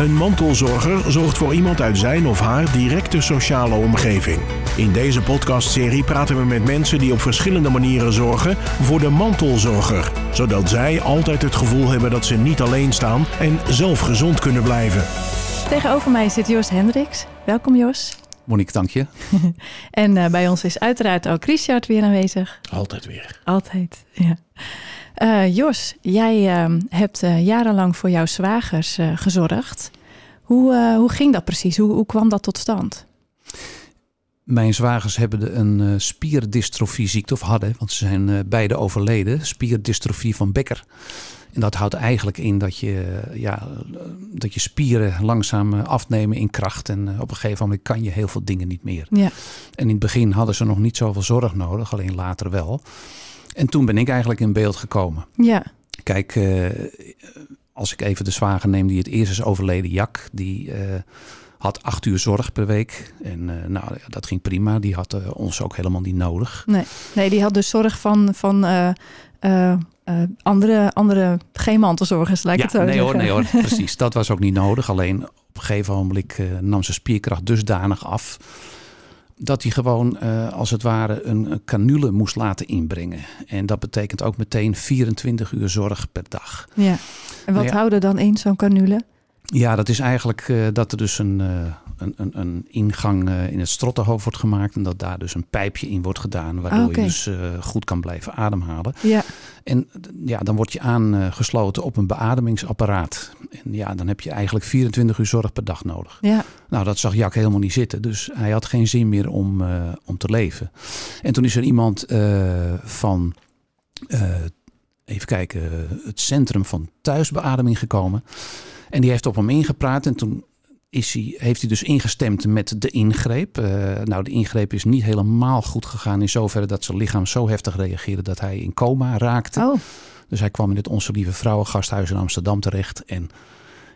Een mantelzorger zorgt voor iemand uit zijn of haar directe sociale omgeving. In deze podcastserie praten we met mensen die op verschillende manieren zorgen voor de mantelzorger, zodat zij altijd het gevoel hebben dat ze niet alleen staan en zelf gezond kunnen blijven. Tegenover mij zit Jos Hendricks. Welkom Jos. Monique, dank je. En uh, bij ons is uiteraard ook Richard weer aanwezig. Altijd weer. Altijd, ja. Uh, Jos, jij uh, hebt jarenlang voor jouw zwagers gezorgd. Hoe, hoe ging dat precies? Hoe, hoe kwam dat tot stand? Mijn zwagers hebben een spierdystrofieziekte, of hadden, want ze zijn beide overleden. Spierdystrofie van Becker. En dat houdt eigenlijk in dat je, ja, dat je spieren langzaam afnemen in kracht. En op een gegeven moment kan je heel veel dingen niet meer. Ja. En in het begin hadden ze nog niet zoveel zorg nodig, alleen later wel. En toen ben ik eigenlijk in beeld gekomen. Ja. Kijk, uh, als ik even de zwager neem die het eerst is overleden, Jack, die uh, had acht uur zorg per week. En uh, nou, dat ging prima. Die had ons ook helemaal niet nodig. Nee, nee die had dus zorg van, van andere, andere geen mantelzorgers, lijkt ja, het zo nee hoor, nee hoor, precies. Dat was ook niet nodig. Alleen op een gegeven moment nam zijn spierkracht dusdanig af dat hij gewoon uh, als het ware een canule moest laten inbrengen. En dat betekent ook meteen 24 uur zorg per dag. Ja. En wat Nou ja. houden dan in zo'n canule? Ja, dat is eigenlijk uh, dat er dus een, uh, een, een, een, ingang in het strottenhoofd wordt gemaakt. En dat daar dus een pijpje in wordt gedaan. Waardoor je dus goed kan blijven ademhalen. Ja. En ja, dan word je aangesloten op een beademingsapparaat. En ja, dan heb je eigenlijk 24 uur zorg per dag nodig. Ja. Nou, dat zag Jack helemaal niet zitten. Dus hij had geen zin meer om, uh, om te leven. En toen is er iemand van, even kijken, het centrum van thuisbeademing gekomen. En die heeft op hem ingepraat. En toen is hij, heeft hij dus ingestemd met de ingreep. nou, de ingreep is niet helemaal goed gegaan in zoverre dat zijn lichaam zo heftig reageerde dat hij in coma raakte. Oh. Dus hij kwam in het Onze Lieve Vrouwen gasthuis in Amsterdam terecht. En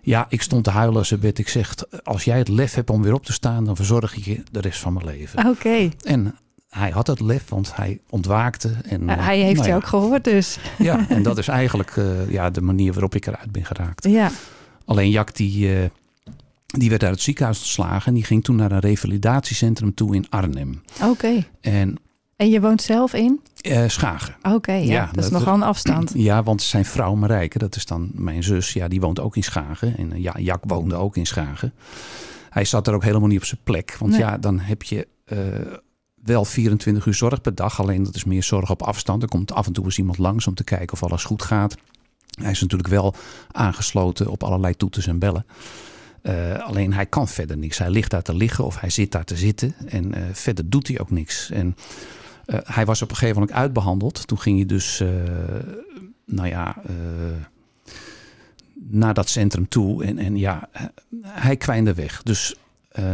ja, ik stond te huilen als werd. Ik zeg, als jij het lef hebt om weer op te staan, dan verzorg ik je de rest van mijn leven. Oké. Okay. En hij had het lef, want hij ontwaakte. En, uh, hij heeft nou je ja. ook gehoord dus. Ja, en dat is eigenlijk uh, ja, de manier waarop ik eruit ben geraakt. Ja. Alleen Jack, die, die werd uit het ziekenhuis ontslagen. En die ging toen naar een revalidatiecentrum toe in Arnhem. Oké. Okay. En en je woont zelf in? Uh, Schagen. Oké, okay, ja, ja, dat is nogal een afstand. Ja, want zijn vrouw Marijke, dat is dan mijn zus, ja, die woont ook in Schagen. En uh, ja, Jack woonde ook in Schagen. Hij zat er ook helemaal niet op zijn plek. Want nee. ja, dan heb je uh, wel 24 uur zorg per dag. Alleen dat is meer zorg op afstand. Er komt af en toe eens iemand langs om te kijken of alles goed gaat. Hij is natuurlijk wel aangesloten op allerlei toeters en bellen. Uh, alleen hij kan verder niks. Hij ligt daar te liggen of hij zit daar te zitten. En uh, verder doet hij ook niks. En uh, hij was op een gegeven moment uitbehandeld. Toen ging hij dus, nou ja, naar dat centrum toe. En, en ja, hij kwijnde weg. Dus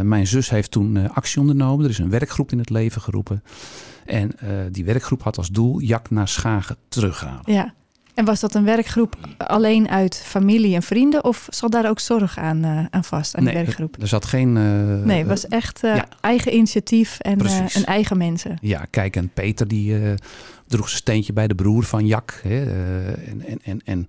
mijn zus heeft toen actie ondernomen. Er is een werkgroep in het leven geroepen. En die werkgroep had als doel Jack naar Schagen terughalen. Ja. En was dat een werkgroep alleen uit familie en vrienden? Of zat daar ook zorg aan, uh, aan vast, aan nee, die werkgroep? Er zat geen... Uh, nee, het was echt uh, ja. eigen initiatief en, en, eigen mensen. Ja, kijk, en Peter die droeg zijn steentje bij de broer van Jack. Hè, en, en, en, en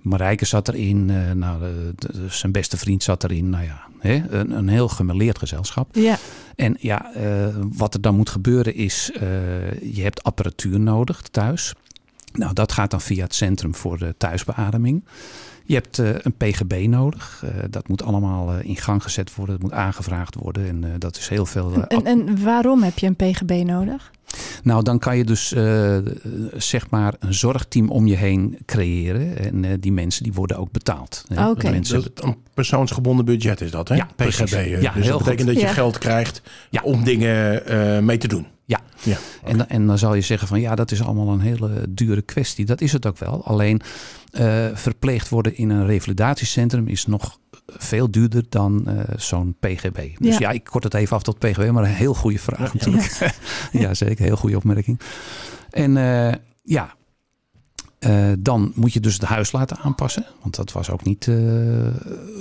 Marijke zat erin. nou, de, de, zijn beste vriend zat erin. Nou ja, hè, een, een heel gemeleerd gezelschap. Ja. En ja, wat er dan moet gebeuren is... je hebt apparatuur nodig thuis... Nou, dat gaat dan via het Centrum voor de Thuisbeademing. Je hebt uh, een PGB nodig. Uh, dat moet allemaal uh, in gang gezet worden. Dat moet aangevraagd worden. En dat is heel veel. en, en, waarom heb je een PGB nodig? Nou, dan kan je dus zeg maar een zorgteam om je heen creëren. En die mensen die worden ook betaald. Oké. Okay. Dus een persoonsgebonden budget is dat, hè? Ja, PGB. Ja, dus dat betekent goed. dat je Ja. geld krijgt Ja. om dingen mee te doen. Ja. Ja. En, dan- en dan zal je zeggen van ja, dat is allemaal een hele dure kwestie. Dat is het ook wel. Alleen eh, verpleegd worden in een revalidatiecentrum is nog veel duurder dan eh, zo'n PGB. Dus Ja. ja. ik kort het even af tot PGB, maar een heel goede vraag natuurlijk. Ja, zeker. Heel goede opmerking. En eh, ja, Uh, dan moet je dus het huis laten aanpassen. Want dat was ook niet uh,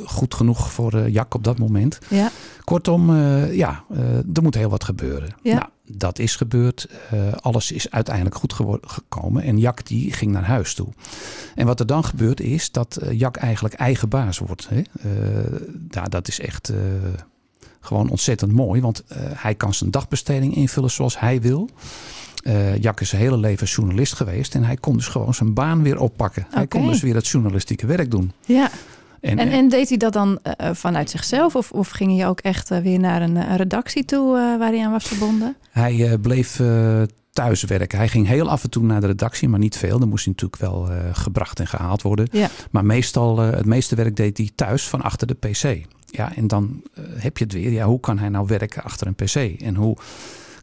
goed genoeg voor uh, Jak op dat moment. Ja. Kortom, ja, er moet heel wat gebeuren. Ja. Nou, dat is gebeurd. alles is uiteindelijk goed gekomen. En Jak die ging naar huis toe. En wat er dan gebeurt is dat Jak eigenlijk eigen baas wordt. Hè? ja, dat is echt gewoon ontzettend mooi. Want hij kan zijn dagbesteding invullen zoals hij wil. Uh, Jack is zijn hele leven journalist geweest. En hij kon dus gewoon zijn baan weer oppakken. Hij kon dus weer het journalistieke werk doen. Ja. En, en, en, deed hij dat dan uh, vanuit zichzelf? Of, of ging hij ook echt uh, weer naar een, een, redactie toe waar hij aan was verbonden? Hij bleef thuiswerken. Hij ging heel af en toe naar de redactie, maar niet veel. Dan moest hij natuurlijk wel gebracht en gehaald worden. Ja. Maar meestal, het meeste werk deed hij thuis van achter de pc. Ja, en dan heb je het weer. Ja, hoe kan hij nou werken achter een pc? En hoe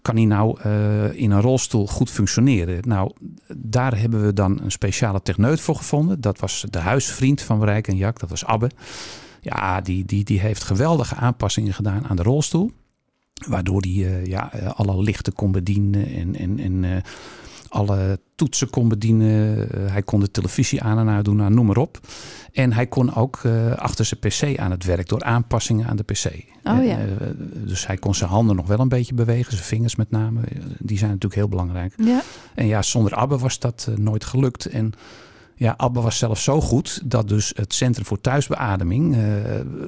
kan hij nou uh, in een rolstoel goed functioneren? Nou, daar hebben we dan een speciale techneut voor gevonden. Dat was de huisvriend van Rijk en Jak, dat was Abbe. Ja, die, die, die heeft geweldige aanpassingen gedaan aan de rolstoel. Waardoor hij uh, ja, alle lichten kon bedienen en, en, en alle toetsen kon bedienen. Eh, hij kon de televisie aan en uit doen, nou, noem maar op. En hij kon ook uh, achter zijn PC aan het werk door aanpassingen aan de PC. Oh, ja. Uh, dus hij kon zijn handen nog wel een beetje bewegen, zijn vingers met name. Die zijn natuurlijk heel belangrijk. Ja. En ja, zonder Abbe was dat nooit gelukt. En ja, Abbe was zelfs zo goed dat dus het Centrum voor Thuisbeademing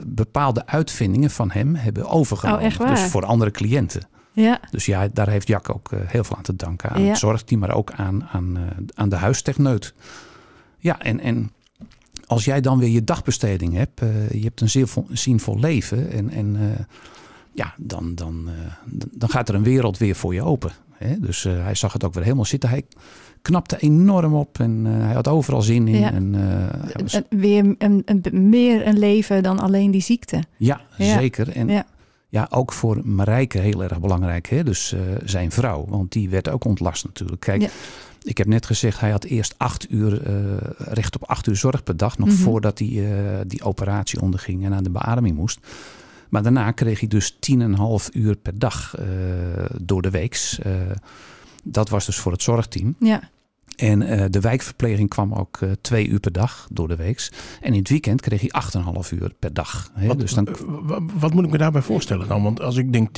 bepaalde uitvindingen van hem hebben overgenomen. Oh, echt waar? Dus voor andere cliënten. Ja. Dus ja, daar heeft Jack ook uh, heel veel aan te danken. Aan het zorgteam, maar ook aan, aan, uh, aan de huistechneut. Ja, en, en als jij dan weer je dagbesteding hebt, uh, je hebt een zinvol, zinvol leven. En, en ja, dan, dan, dan gaat er een wereld weer voor je open. Hè? Dus hij zag het ook weer helemaal zitten. Hij knapte enorm op en hij had overal zin in. Ja. En, was... Weer een, een, meer een leven dan alleen die ziekte. Ja, ja. zeker. En ja. Ja, ook voor Marijke heel erg belangrijk. Hè? Dus uh, zijn vrouw, want die werd ook ontlast natuurlijk. Kijk, ja. ik heb net gezegd, hij had eerst acht uur, uh, recht op acht uur zorg per dag. Nog Mhm. voordat hij uh, die operatie onderging en aan de beademing moest. Maar daarna kreeg hij dus tien en een half uur per dag door de weeks. dat was dus voor het zorgteam. Ja. En uh, de wijkverpleging kwam ook uh, twee uur per dag door de weeks. En in het weekend kreeg hij 8,5 uur per dag. Hè? Wat, dus dan... wat moet ik me daarbij voorstellen dan? Want als ik denk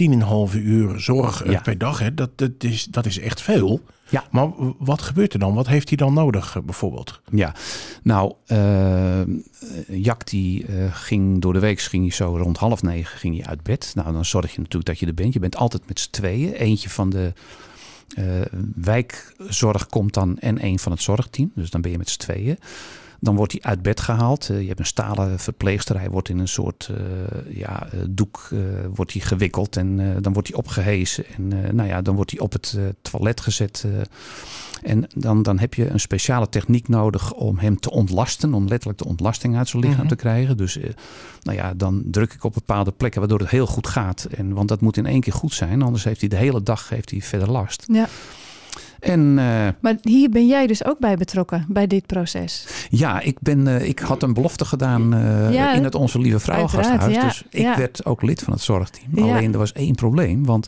10,5 uur zorg Ja. per dag, hè, dat, dat, is, dat is echt veel. Ja. Maar wat gebeurt er dan? Wat heeft hij dan nodig eh, bijvoorbeeld? Ja, nou, uh, Jack die uh, ging door de week ging hij zo rond half negen ging hij uit bed. Nou, dan zorg je natuurlijk dat je er bent. Je bent altijd met z'n tweeën. Eentje van de wijkzorg komt dan en een van het zorgteam. Dus dan ben je met z'n tweeën. Dan wordt hij uit bed gehaald. Uh, je hebt een stalen verpleegster. Hij wordt in een soort uh, ja, doek wordt hij gewikkeld. En dan wordt hij opgehezen. En nou ja, dan wordt hij op het toilet gezet. En dan, dan heb je een speciale techniek nodig om hem te ontlasten. Om letterlijk de ontlasting uit zijn lichaam Mhm. te krijgen. Dus nou ja, dan druk ik op bepaalde plekken waardoor het heel goed gaat. En, want dat moet in één keer goed zijn. Anders heeft hij de hele dag heeft hij verder last. Ja. En, uh, Maar hier ben jij dus ook bij betrokken, bij dit proces. ja, ik, ben, uh, ik had een belofte gedaan Ja, in het Onze Lieve Vrouwengasthuis. ja, dus ik ja. werd ook lid van het zorgteam. Alleen er was één probleem. Want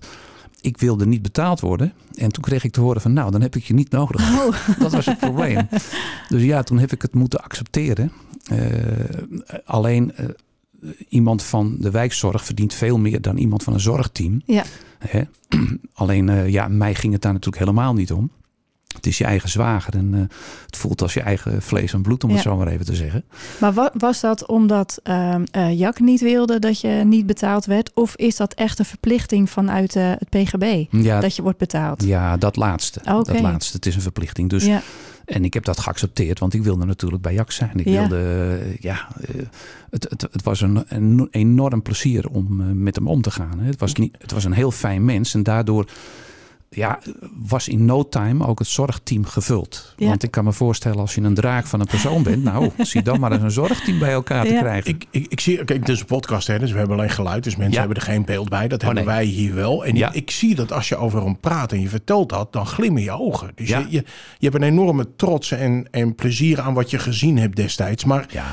ik wilde niet betaald worden. En toen kreeg ik te horen van nou, dan heb ik je niet nodig. Oh. Dat was het probleem. Dus ja, toen heb ik het moeten accepteren. Uh, alleen uh, iemand van de wijkzorg verdient veel meer dan iemand van een zorgteam. Ja. Hè? Alleen uh, ja, mij ging het daar natuurlijk helemaal niet om. Het is je eigen zwager en uh, het voelt als je eigen vlees en bloed, om Ja. het zo maar even te zeggen. Maar wa- was dat omdat eh, Jack niet wilde dat je niet betaald werd? Of is dat echt een verplichting vanuit eh, het PGB? Ja, Dat je wordt betaald? ja dat laatste. Dat laatste. Het is een verplichting. Dus Ja. En ik heb dat geaccepteerd, want ik wilde natuurlijk bij Jak zijn. Ik Ja. wilde, uh, ja, uh, het, het, het was een, een enorm plezier om uh, met hem om te gaan. Het, was niet, het was een heel fijn mens en daardoor ja, was in no time ook het zorgteam gevuld. Ja. Want ik kan me voorstellen als je een draak van een persoon bent, nou, zie dan maar eens een zorgteam bij elkaar te Ja. krijgen. Ik, ik, ik zie, kijk, het is een podcast, hè, dus we hebben alleen geluid. Dus mensen Ja. hebben er geen beeld bij. Dat Oh, hebben nee. wij hier wel. En Ja. ik, ik zie dat als je over hem praat en je vertelt dat, dan glimmen je ogen. Dus Ja. je, je, je hebt een enorme trots en, en plezier aan wat je gezien hebt destijds. Maar Ja,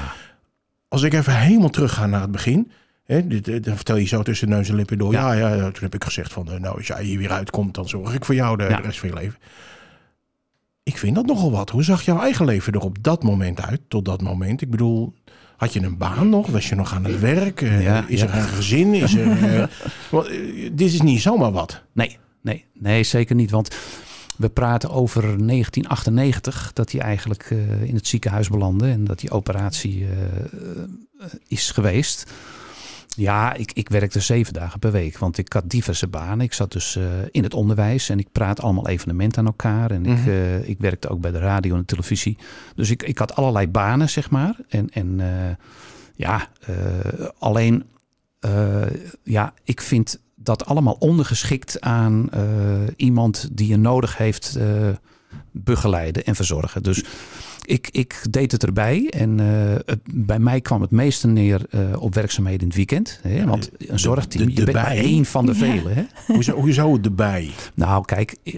als ik even helemaal terug ga naar het begin. Hè, dan vertel je zo tussen neus en lippen door. Ja, Ja. toen heb ik gezegd van, eh, nou, als jij hier weer uitkomt, dan zorg ik voor jou de, Ja. de rest van je leven. Ik vind dat nogal wat. Hoe zag jouw eigen leven er op dat moment uit, tot dat moment? Ik bedoel, had je een baan nog? Was je nog aan het werk? Uh, Ja, is er een gezin? Is er, eh, want, eh, dit is niet zomaar wat. Nee, nee, nee, zeker niet. Want we praten over 1998, dat hij eigenlijk eh, in het ziekenhuis belandde en dat die operatie eh, eh, is geweest. Ja, ik, ik werkte zeven dagen per week, want ik had diverse banen. Ik zat dus eh, in het onderwijs en ik praat allemaal evenementen aan elkaar. En ik, Mhm. eh, ik werkte ook bij de radio en de televisie. Dus ik, ik had allerlei banen, zeg maar. En, en eh, ja, alleen, ja, ik vind dat allemaal ondergeschikt aan iemand die je nodig heeft begeleiden en verzorgen. Dus ik, ik deed het erbij en eh, het, bij mij kwam het meeste neer eh, op werkzaamheden in het weekend. Hè? Want de- een zorgteam, de- je bent maar één van de Ja. velen. Hè? Hoezo, hoezo erbij? Nou, kijk, eh,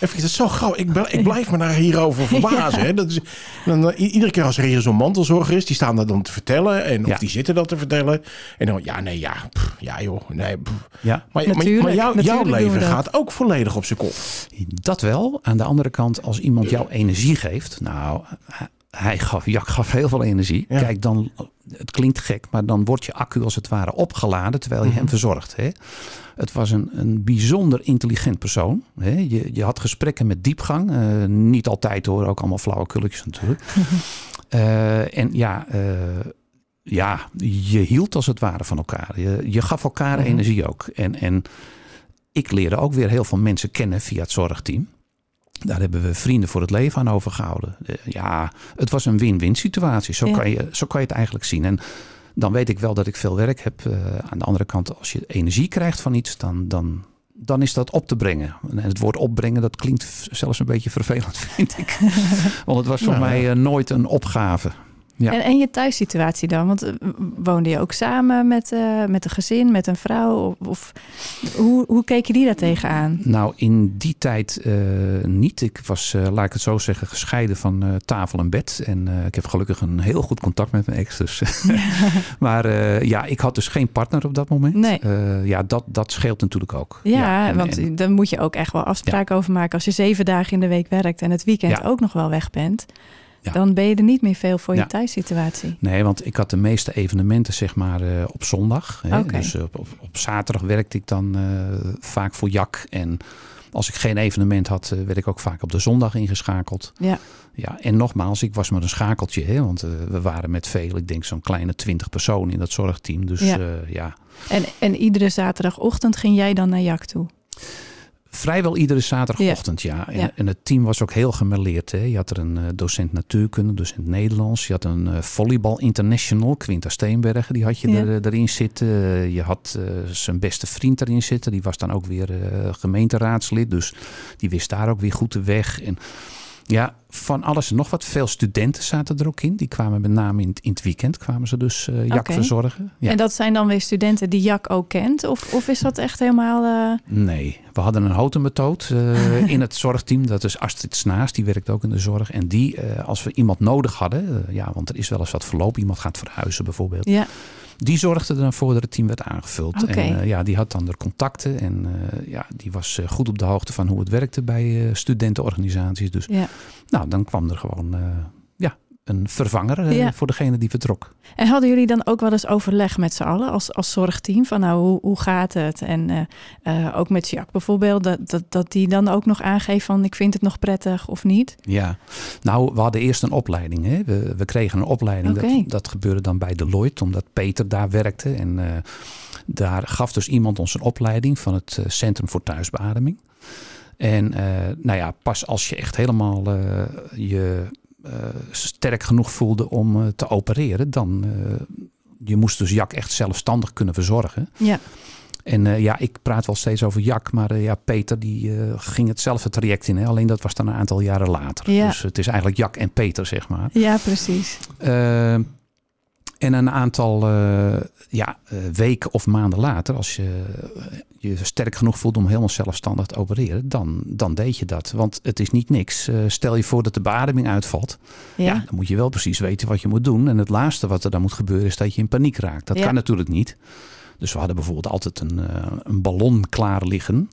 Even, dat is zo gauw. Ik, ik blijf me daar hierover verbazen. Hè? Dat is, dan, iedere keer als er hier zo'n mantelzorger is, die staan daar dan te vertellen. En, of Ja. die zitten dat te vertellen. En dan, ja, nee, ja, pff, ja joh. Nee, pff. ja, Maar, maar, Natuurlijk, maar jouw- jouw leven gaat ook volledig op zijn kop. dat wel. Aan de andere kant, als iemand jou energie geeft, nou, hij- hij gaf, Jack gaf heel veel energie. Ja. Kijk, dan, het klinkt gek, maar dan wordt je accu als het ware opgeladen terwijl je Mhm. hem verzorgt. Hè? Het was een, een bijzonder intelligent persoon. Hè? Je, je had gesprekken met diepgang. eh, niet altijd hoor, ook allemaal flauwekulletjes natuurlijk. Eh, en ja, eh, ja, je hield als het ware van elkaar. Je, je gaf elkaar Mhm. energie ook. En, en ik leerde ook weer heel veel mensen kennen via het zorgteam. Daar hebben we vrienden voor het leven aan overgehouden. Eh, ja, het was een win-win situatie. Zo, Ja. kan je, zo kan je het eigenlijk zien. En dan weet ik wel dat ik veel werk heb. Eh, aan de andere kant, als je energie krijgt van iets, dan, dan, dan is dat op te brengen. En het woord opbrengen, dat klinkt zelfs een beetje vervelend, vind ik. Want het was voor Nou, mij eh, nooit een opgave. Ja. En, en je thuissituatie dan? Want eh, woonde je ook samen met, eh, met een gezin, met een vrouw? Of, hoe, hoe keek je die daar tegenaan? Nou, in die tijd eh, niet. Ik was, laat ik het zo zeggen, gescheiden van tafel en bed. En ik heb gelukkig een heel goed contact met mijn ex. Dus. maar ja, ik had dus geen partner op dat moment. Nee. Ja, dat, dat scheelt natuurlijk ook. Ja, en- want en- dan moet je ook echt wel afspraken over maken. Als je zeven dagen in de week werkt en het weekend ook nog wel weg bent, Ja. dan ben je er niet meer veel voor je Ja. thuissituatie. Nee, want ik had de meeste evenementen zeg maar eh, op zondag. Hè? Dus op, op, op zaterdag werkte ik dan eh, vaak voor Jak. En als ik geen evenement had, eh, werd ik ook vaak op de zondag ingeschakeld. Ja. Ja, en nogmaals, ik was maar een schakeltje. Hè? Want eh, we waren met veel, ik denk zo'n kleine twintig personen in dat zorgteam. Dus ja, En, en iedere zaterdagochtend ging jij dan naar Jak toe? Vrijwel iedere zaterdagochtend, ja. En, Ja. en het team was ook heel gemêleerd. Hè? Je had er een eh, docent natuurkunde, docent Nederlands. Je had een eh, volleybal international, Quinta Steenbergen, die had je Ja. er, eh, erin zitten. Je had zijn beste vriend erin zitten. Die was dan ook weer gemeenteraadslid. Dus die wist daar ook weer goed de weg. En ja, van alles en nog wat. Veel studenten zaten er ook in. Die kwamen met name in, het- in het weekend kwamen ze dus Jak Oké. verzorgen. Ja. En dat zijn dan weer studenten die Jak ook kent? Of, of is dat echt helemaal... eh, Nee, we hadden een houten methode eh, in het zorgteam. Dat is Astrid Snaas, die werkt ook in de zorg. En die, eh, als we iemand nodig hadden, ja, want er is wel eens wat verloop. Iemand gaat verhuizen bijvoorbeeld. ja, Die zorgde er dan voor dat het team werd aangevuld. En eh, ja, die had dan de contacten. En eh, ja, die was eh, goed op de hoogte van hoe het werkte bij studentenorganisaties. Dus ja. nou, dan kwam er gewoon een vervanger eh, Ja. voor degene die vertrok. En hadden jullie dan ook wel eens overleg met z'n allen als, als zorgteam? Van nou, hoe, hoe gaat het? En eh, eh, ook met Jack bijvoorbeeld, dat, dat, dat die dan ook nog aangeeft van ik vind het nog prettig of niet? Ja, nou, we hadden eerst een opleiding. Hè? We, we kregen een opleiding. Dat, dat gebeurde dan bij Deloitte, omdat Peter daar werkte. En daar gaf dus iemand ons een opleiding van het Centrum voor Thuisbeademing. En nou ja, pas als je echt helemaal je sterk genoeg voelde om eh, te opereren, dan. eh, je moest dus Jak echt zelfstandig kunnen verzorgen. Ja, En eh, ja, ik praat wel steeds over Jak, maar eh, ja, Peter die eh, ging hetzelfde traject in. Hè? Alleen dat was dan een aantal jaren later. Ja. Dus het is eigenlijk Jak en Peter, zeg maar. ja precies. Eh, en een aantal eh, ja, eh, weken of maanden later, als je je sterk genoeg voelt om helemaal zelfstandig te opereren, dan, dan deed je dat. Want het is niet niks. Eh, stel je voor dat de beademing uitvalt. Ja, Ja. dan moet je wel precies weten wat je moet doen. En het laatste wat er dan moet gebeuren is dat je in paniek raakt. Dat Ja. kan natuurlijk niet. Dus we hadden bijvoorbeeld altijd een, eh, een ballon klaar liggen.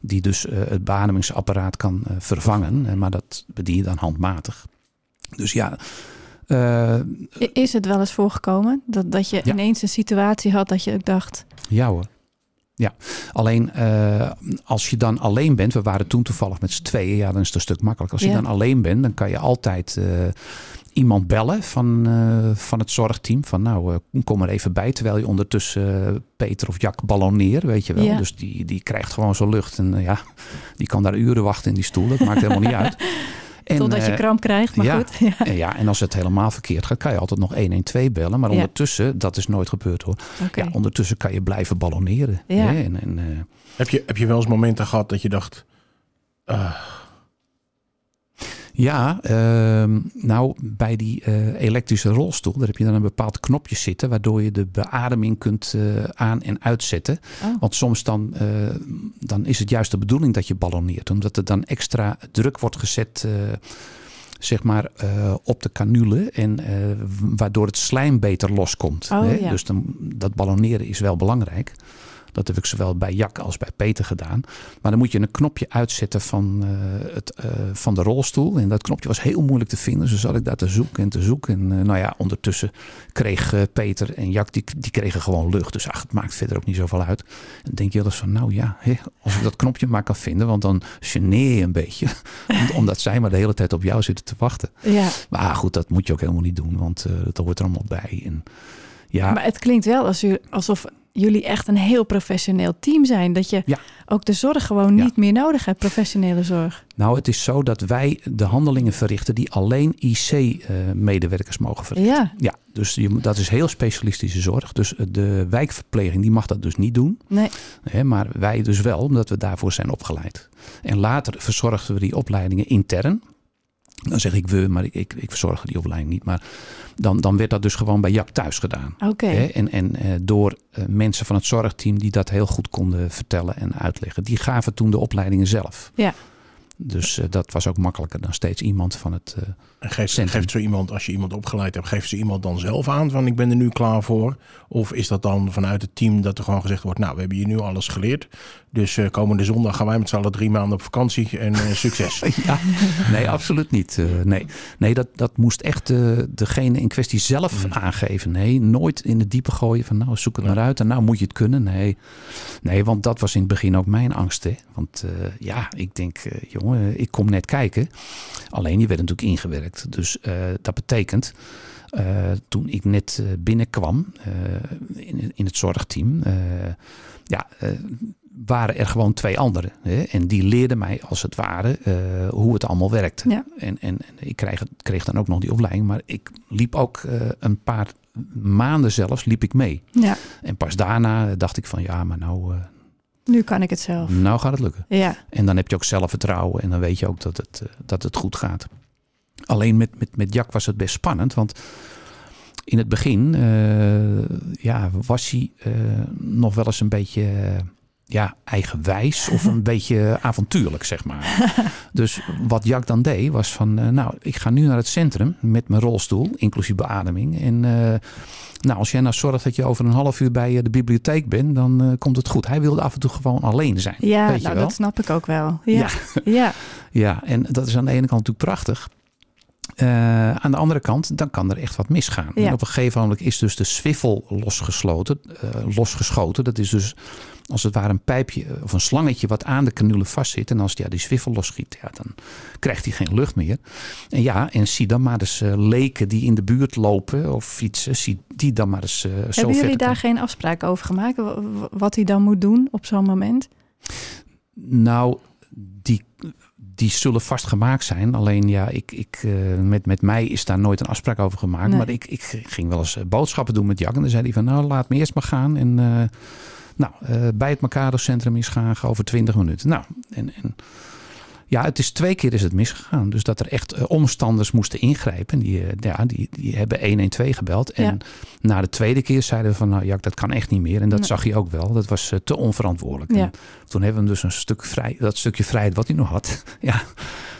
Die dus het beademingsapparaat kan vervangen. maar dat bedien je dan handmatig. Dus ja, is het wel eens voorgekomen dat, dat je ineens een situatie had dat je ook dacht. Ja hoor. Ja, alleen uh, als je dan alleen bent, we waren toen toevallig met z'n tweeën, ja, dan is het een stuk makkelijker. Als je dan alleen bent, dan kan je altijd uh, iemand bellen van, uh, van het zorgteam. Van nou, kom er even bij, terwijl je ondertussen Peter of Jack balloneert, weet je wel. Ja. Dus die, die krijgt gewoon zo lucht en ja, die kan daar uren wachten in die stoel. Dat maakt helemaal niet uit. En, Totdat je kramp krijgt, maar ja, goed. Ja. En, ja, en als het helemaal verkeerd gaat, kan je altijd nog 112 bellen. Maar ondertussen, dat is nooit gebeurd hoor. Ja, ondertussen kan je blijven balloneren. Ja. En, en, uh, heb, je, heb je wel eens momenten gehad dat je dacht... Uh, ja, uh, nou bij die uh, elektrische rolstoel, daar heb je dan een bepaald knopje zitten, waardoor je de beademing kunt uh, aan- en uitzetten. Oh. Want soms dan, uh, dan is het juist de bedoeling dat je balloneert, omdat er dan extra druk wordt gezet zeg maar, uh, op de canule. En uh, waardoor het slijm beter loskomt. Oh, hè? Ja. Dus dan, dat balloneren is wel belangrijk. Dat heb ik zowel bij Jack als bij Peter gedaan. Maar dan moet je een knopje uitzetten van, uh, het, uh, van de rolstoel. En dat knopje was heel moeilijk te vinden. Dus zat ik daar te zoeken en te zoeken. En uh, nou ja, ondertussen kreeg Peter en Jack, die, die kregen gewoon lucht. Dus ach, het maakt verder ook niet zoveel uit. En denk je wel eens van, nou ja, hé, als ik dat knopje maar kan vinden. Want dan geneer je een beetje. omdat zij maar de hele tijd op jou zitten te wachten. Ja. Maar goed, dat moet je ook helemaal niet doen. Want dat hoort er allemaal bij. En, ja. Maar het klinkt wel als u, alsof jullie echt een heel professioneel team zijn. Dat je ja. ook de zorg gewoon niet meer nodig hebt, professionele zorg. Nou, het is zo dat wij de handelingen verrichten die alleen IC-medewerkers uh, mogen verrichten. Ja, ja dus je, dat is heel specialistische zorg. Dus de wijkverpleging die mag dat dus niet doen. Nee. Hè, maar wij dus wel, omdat we daarvoor zijn opgeleid. En later verzorgden we die opleidingen intern. Dan zeg ik we, maar ik, ik, ik verzorg die opleiding niet. Maar dan, dan werd dat dus gewoon bij Jak thuis gedaan. Okay. En, en uh, door uh, mensen van het zorgteam die dat heel goed konden vertellen en uitleggen. Die gaven toen de opleidingen zelf. Ja. Dus uh, dat was ook makkelijker dan steeds iemand van het en geeft, geeft zo iemand, als je iemand opgeleid hebt, geeft ze iemand dan zelf aan van ik ben er nu klaar voor? Of is dat dan vanuit het team dat er gewoon gezegd wordt, nou we hebben hier nu alles geleerd. Dus uh, komende zondag gaan wij met z'n allen drie maanden op vakantie en uh, succes. ja, nee, absoluut niet. Uh, nee, nee dat, dat moest echt degene in kwestie zelf mm. aangeven. Nee, nooit in het diepe gooien van nou zoek het ja. maar uit en nou moet je het kunnen. Nee, nee want dat was in het begin ook mijn angst. Hè? Want ja, ik denk, jongen, ik kom net kijken. Alleen je werd natuurlijk ingewerkt. Dus uh, dat betekent, uh, toen ik net uh, binnenkwam in, in het zorgteam, ja, waren er gewoon twee anderen. Hè? En die leerden mij als het ware hoe het allemaal werkte. Ja. En, en, en, ik kreeg, kreeg dan ook nog die opleiding, maar ik liep ook een paar maanden zelfs liep ik mee. Ja. En pas daarna dacht ik van ja, maar nou, nu kan ik het zelf. Nou gaat het lukken. Ja. En dan heb je ook zelfvertrouwen en dan weet je ook dat het, dat het goed gaat. Alleen met, met, met Jack was het best spannend, want in het begin uh, ja, was hij uh, nog wel eens een beetje uh, ja, eigenwijs of een beetje avontuurlijk, zeg maar. dus wat Jack dan deed, was van, nou, ik ga nu naar het centrum met mijn rolstoel, inclusief beademing. En nou, als jij nou zorgt dat je over een half uur bij de bibliotheek bent, dan komt het goed. Hij wilde af en toe gewoon alleen zijn. Ja, weet nou, je wel? dat snap ik ook wel. Ja. Ja. ja. ja, en dat is aan de ene kant natuurlijk prachtig. Uh, aan de andere kant, dan kan er echt wat misgaan. Ja. En op een gegeven moment is dus de swivel losgesloten, uh, losgeschoten. Dat is dus als het ware een pijpje of een slangetje wat aan de canule vastzit. En als ja, die swivel losschiet, ja, dan krijgt hij geen lucht meer. En ja, en zie dan maar eens uh, leken die in de buurt lopen of fietsen. Zie die dan maar eens uh, zo Hebben jullie daar geen afspraak over gemaakt? Wat hij dan moet doen op zo'n moment? Nou, die die zullen vast gemaakt zijn. Alleen ja, ik, ik, uh, met, met mij is daar nooit een afspraak over gemaakt. Nee. Maar ik, ik ging wel eens boodschappen doen met Jack. En dan zei hij van nou laat me eerst maar gaan. En uh, nou, bij het Mercado Centrum is gaan over 20 minuten. Nou, en, en ja, het is twee keer is het misgegaan. Dus dat er echt uh, omstanders moesten ingrijpen. Die, uh, ja, die, die hebben 112 gebeld. En Ja. na de tweede keer zeiden we van, nou ja, dat kan echt niet meer. En dat Nee. zag je ook wel. Dat was uh, te onverantwoordelijk. Ja. En toen hebben we hem dus een stuk vrij, dat stukje vrijheid wat hij nog had. ja,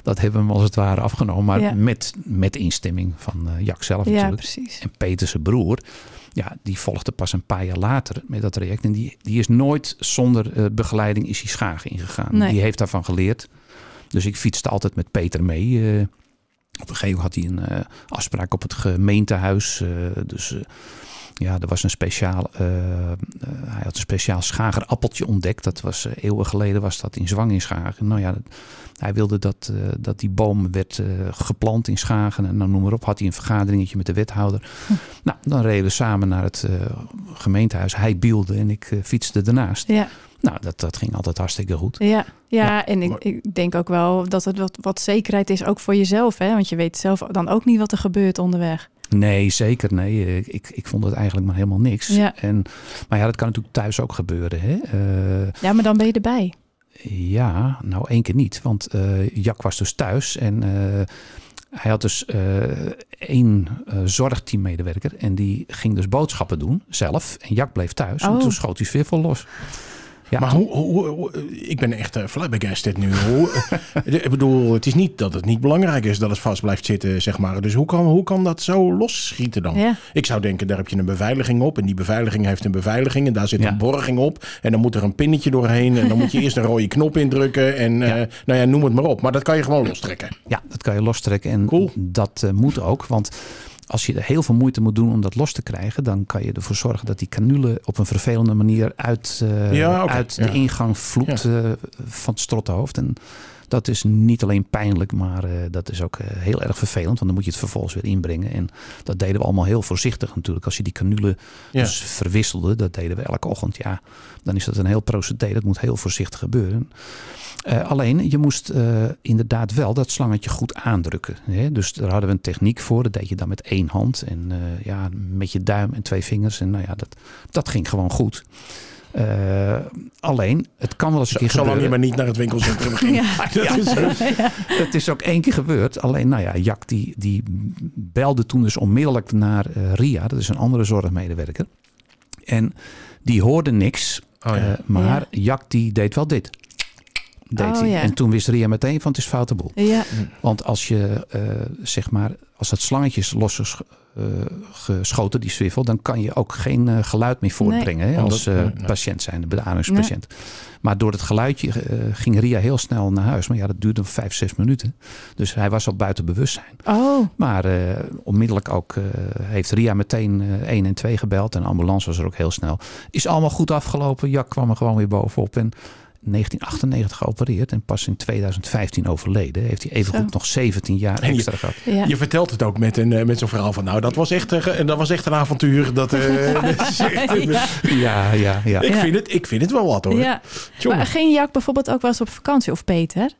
dat hebben we hem als het ware afgenomen. Maar Ja. met, met instemming van Jack zelf Ja, natuurlijk. precies. En Peter zijn broer. ja, die volgde pas een paar jaar later met dat traject. En die, die is nooit zonder uh, begeleiding is die Schagen ingegaan. Nee. Die heeft daarvan geleerd. Dus ik fietste altijd met Peter mee. Uh, op een gegeven moment had hij een uh, afspraak op het gemeentehuis. dus ja, er was een speciaal, hij had een speciaal schagerappeltje ontdekt. Dat was eeuwen geleden, was dat in Zwang in Schagen. Nou ja, hij wilde dat, dat die boom werd geplant in Schagen. En dan noem maar op, had hij een vergaderingetje met de wethouder. Hm. Nou, dan reden we samen naar het gemeentehuis. Hij bielde en ik fietste ernaast. Ja. Nou, dat, dat ging altijd hartstikke goed. Ja, ja, ja en ik, ik, denk ook wel dat het wat, wat zekerheid is, ook voor jezelf. Hè? Want je weet zelf dan ook niet wat er gebeurt onderweg. Nee, zeker. Nee, ik, ik vond het eigenlijk maar helemaal niks. Ja. En, maar ja, dat kan natuurlijk thuis ook gebeuren. Hè? Uh, ja, maar dan ben je erbij. Ja, nou één keer niet. Want uh, Jack was dus thuis en uh, hij had dus één zorgteammedewerker. En die ging dus boodschappen doen zelf. En Jack bleef thuis. Oh. En toen schoot hij weer vol los. Ja, maar hoe, hoe, hoe, ik ben echt uh, flabbergasted nu. Hoe, ik bedoel, het is niet dat het niet belangrijk is dat het vast blijft zitten, zeg maar. Dus hoe kan, hoe kan dat zo losschieten dan? Ja. Ik zou denken, daar heb je een beveiliging op. En die beveiliging heeft een beveiliging. En daar zit ja. een borging op. En dan moet er een pinnetje doorheen. En dan moet je eerst een rode knop indrukken. En ja. Uh, nou ja, noem het maar op. Maar dat kan je gewoon lostrekken. Ja, dat kan je lostrekken. En cool. dat uh, moet ook. Want als je er heel veel moeite moet doen om dat los te krijgen, dan kan je ervoor zorgen dat die canule op een vervelende manier uit, uh, ja, okay. uit de ja. ingang vloept ja. uh, van het strottenhoofd. En dat is niet alleen pijnlijk, maar uh, dat is ook heel erg vervelend, want dan moet je het vervolgens weer inbrengen. En dat deden we allemaal heel voorzichtig natuurlijk. Als je die canule dus verwisselde, dat deden we elke ochtend, ja, dan is dat een heel procedé. Dat moet heel voorzichtig gebeuren. Uh, alleen, je moest uh, inderdaad wel dat slangetje goed aandrukken. Hè? Dus daar hadden we een techniek voor. Dat deed je dan met één hand. En uh, ja, met je duim en twee vingers. En nou ja, dat, dat ging gewoon goed. Alleen, het kan wel eens een keer Zolang gebeuren. je maar niet naar het winkelcentrum ging. Ja. dat is zo. Dat is ook één keer gebeurd. Alleen, nou ja, Jack die, die belde toen dus onmiddellijk naar Ria. Dat is een andere zorgmedewerker. En die hoorde niks. Oh, ja. maar Jack die deed wel dit deed oh, hij. Ja. En toen wist Ria meteen van het is foute boel. Ja. Want als je uh, zeg maar, als dat slangetje is losgeschoten, uh, die zwivel, dan kan je ook geen uh, geluid meer voortbrengen nee. hè, als nee, nee. patiënt zijn, de beademingspatiënt. Nee. Maar door het geluidje ging Ria heel snel naar huis. Maar ja, dat duurde vijf, zes minuten. Dus hij was al buiten bewustzijn. Oh. Maar onmiddellijk ook heeft Ria meteen 1 en 2 gebeld. En de ambulance was er ook heel snel. Is allemaal goed afgelopen. Jack kwam er gewoon weer bovenop. En 1998 geopereerd en pas in 2015 overleden. Heeft hij evengoed nog 17 jaar En je- extra gehad. Ja. Je vertelt het ook met, een, eh, met zo'n verhaal van... nou, dat was echt, eh, dat was echt een avontuur. Dat, eh, een- Ja. Ja, ja, ja. ik, Ja. vind het, ik vind het wel wat hoor. Ja. Tjonge. Maar ging Jack bijvoorbeeld ook wel eens op vakantie of Peter?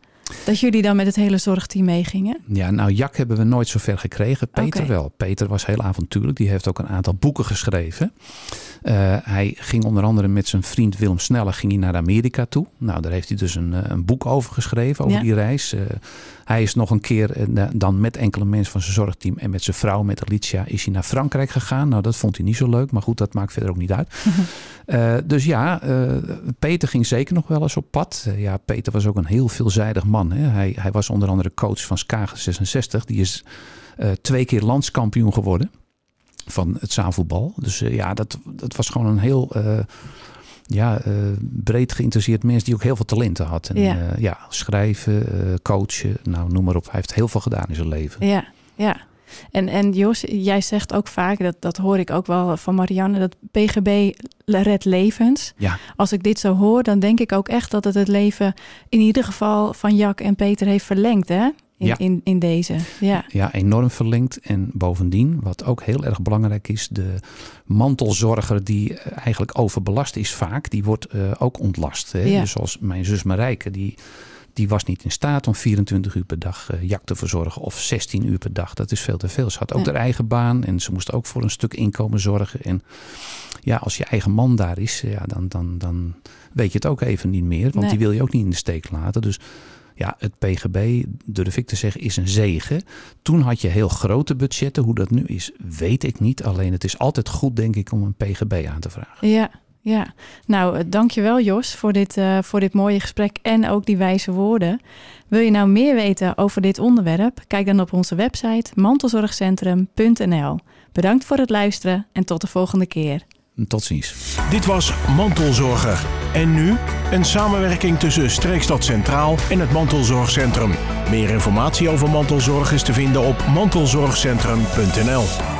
Dat jullie dan met het hele zorgteam meegingen? Ja, nou, Jack hebben we nooit zo ver gekregen. Peter wel. Peter was heel avontuurlijk. Die heeft ook een aantal boeken geschreven. Eh, hij ging onder andere met zijn vriend Willem Sneller ging hij naar Amerika toe. Nou, daar heeft hij dus een, eh, een boek over geschreven, over Ja. die reis. Eh, hij is nog een keer eh, dan met enkele mensen van zijn zorgteam en met zijn vrouw, met Alicia, is hij naar Frankrijk gegaan. Nou, dat vond hij niet zo leuk, maar goed, dat maakt verder ook niet uit. Eh, dus ja, eh, Peter ging zeker nog wel eens op pad. Ja, Peter was ook een heel veelzijdig man. Hè. Hij, hij was onder andere coach van Skagen 66. Die is twee keer landskampioen geworden van het zaalvoetbal. Dus ja, dat, dat was gewoon een heel ja, eh, breed geïnteresseerd mens die ook heel veel talenten had. En, Ja. ja. ja, schrijven, eh, coachen, nou noem maar op. Hij heeft heel veel gedaan in zijn leven. Ja, ja. En, en Jos, jij zegt ook vaak, dat, dat hoor ik ook wel van Marianne, dat PGB redt levens. Ja, Als ik dit zo hoor, dan denk ik ook echt dat het het leven in ieder geval van Jack en Peter heeft verlengd, hè? In, Ja. in, in deze. Ja. ja, enorm verlengd. En bovendien, wat ook heel erg belangrijk is, de mantelzorger die eh, eigenlijk overbelast is vaak, die wordt eh, ook ontlast. Hè? Ja. Dus zoals mijn zus Marijke, die, die was niet in staat om 24 uur per dag eh, Jak te verzorgen of 16 uur per dag. Dat is veel te veel. Ze had ook Ja. haar eigen baan en ze moest ook voor een stuk inkomen zorgen. En ja, als je eigen man daar is, ja, dan, dan, dan weet je het ook even niet meer. Want Nee. die wil je ook niet in de steek laten. Dus ja, het PGB, durf ik te zeggen, is een zegen. Toen had je heel grote budgetten. Hoe dat nu is, weet ik niet. Alleen het is altijd goed, denk ik, om een PGB aan te vragen. Ja, ja. Nou, eh, dankjewel Jos voor dit, eh, voor dit mooie gesprek en ook die wijze woorden. Wil je nou meer weten over dit onderwerp? Kijk dan op onze website mantelzorgcentrum.nl. Bedankt voor het luisteren en tot de volgende keer. Tot ziens. Dit was Mantelzorger. En nu een samenwerking tussen Streekstad Centraal en het Mantelzorgcentrum. Meer informatie over mantelzorg is te vinden op mantelzorgcentrum.nl.